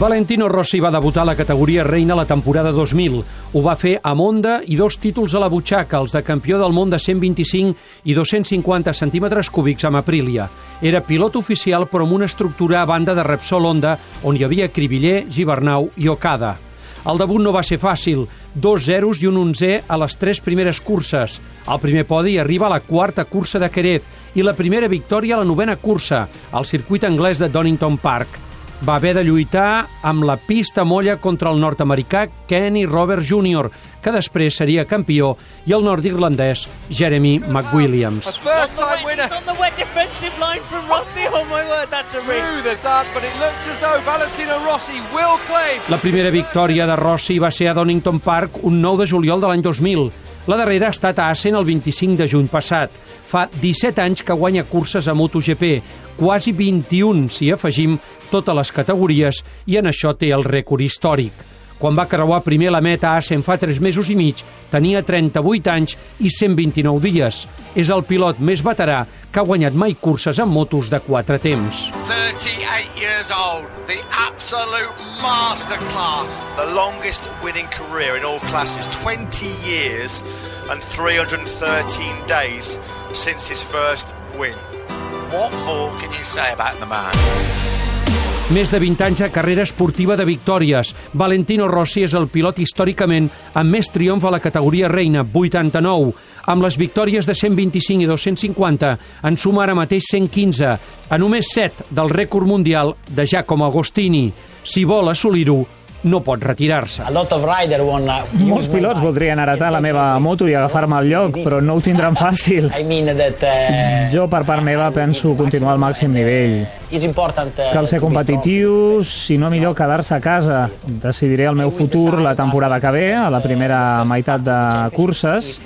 Valentino Rossi va debutar a la categoria reina la temporada 2000. Ho va fer amb Honda i dos títols a la butxaca, els de campió del món de 125 i 250 centímetres cúbics amb Aprilia. Era pilot oficial però amb una estructura a banda de Repsol Honda, on hi havia Cribiller, Gibernau i Okada. El debut no va ser fàcil, dos zeros i un onzè a les tres primeres curses. El primer podi arriba a la quarta cursa de Queret i la primera victòria a la novena cursa, al circuit anglès de Donington Park va haver de lluitar amb la pista molla contra el nord-americà Kenny Robert Jr., que després seria campió, i el nord-irlandès Jeremy McWilliams. La primera victòria de Rossi va ser a Donington Park un 9 de juliol de l'any 2000. La darrera ha estat a Assen el 25 de juny passat. Fa 17 anys que guanya curses a MotoGP, quasi 21 si afegim totes les categories i en això té el rècord històric. Quan va creuar primer la meta a Assen fa 3 mesos i mig, tenia 38 anys i 129 dies. És el pilot més veterà que ha guanyat mai curses amb motos de 4 temps. 38 years old, the absolute masterclass. The longest winning career in all classes, 20 years and 313 days since his first win. What more can you say about the man? Més de 20 anys de carrera esportiva de victòries. Valentino Rossi és el pilot històricament amb més triomf a la categoria reina, 89. Amb les victòries de 125 i 250 en suma ara mateix 115, a només 7 del rècord mundial de Giacomo Agostini. Si vol assolir-ho, no pot retirar-se. Molts pilots voldrien heretar la meva moto i agafar-me el lloc, però no ho tindran fàcil. uh, Jo, per part meva, penso continuar al màxim nivell. uh, Cal ser competitius, si no millor quedar-se a casa. Decidiré el meu futur la temporada que ve, a la primera meitat de curses.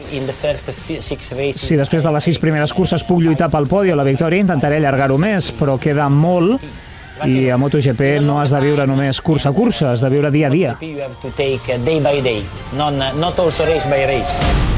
Si després de les sis primeres curses puc lluitar pel podi o la victòria, intentaré allargar-ho més, però queda molt i a MotoGP no has de viure només cursa a cursa, has de viure dia a dia. You have to take day by day, not, not also race by race.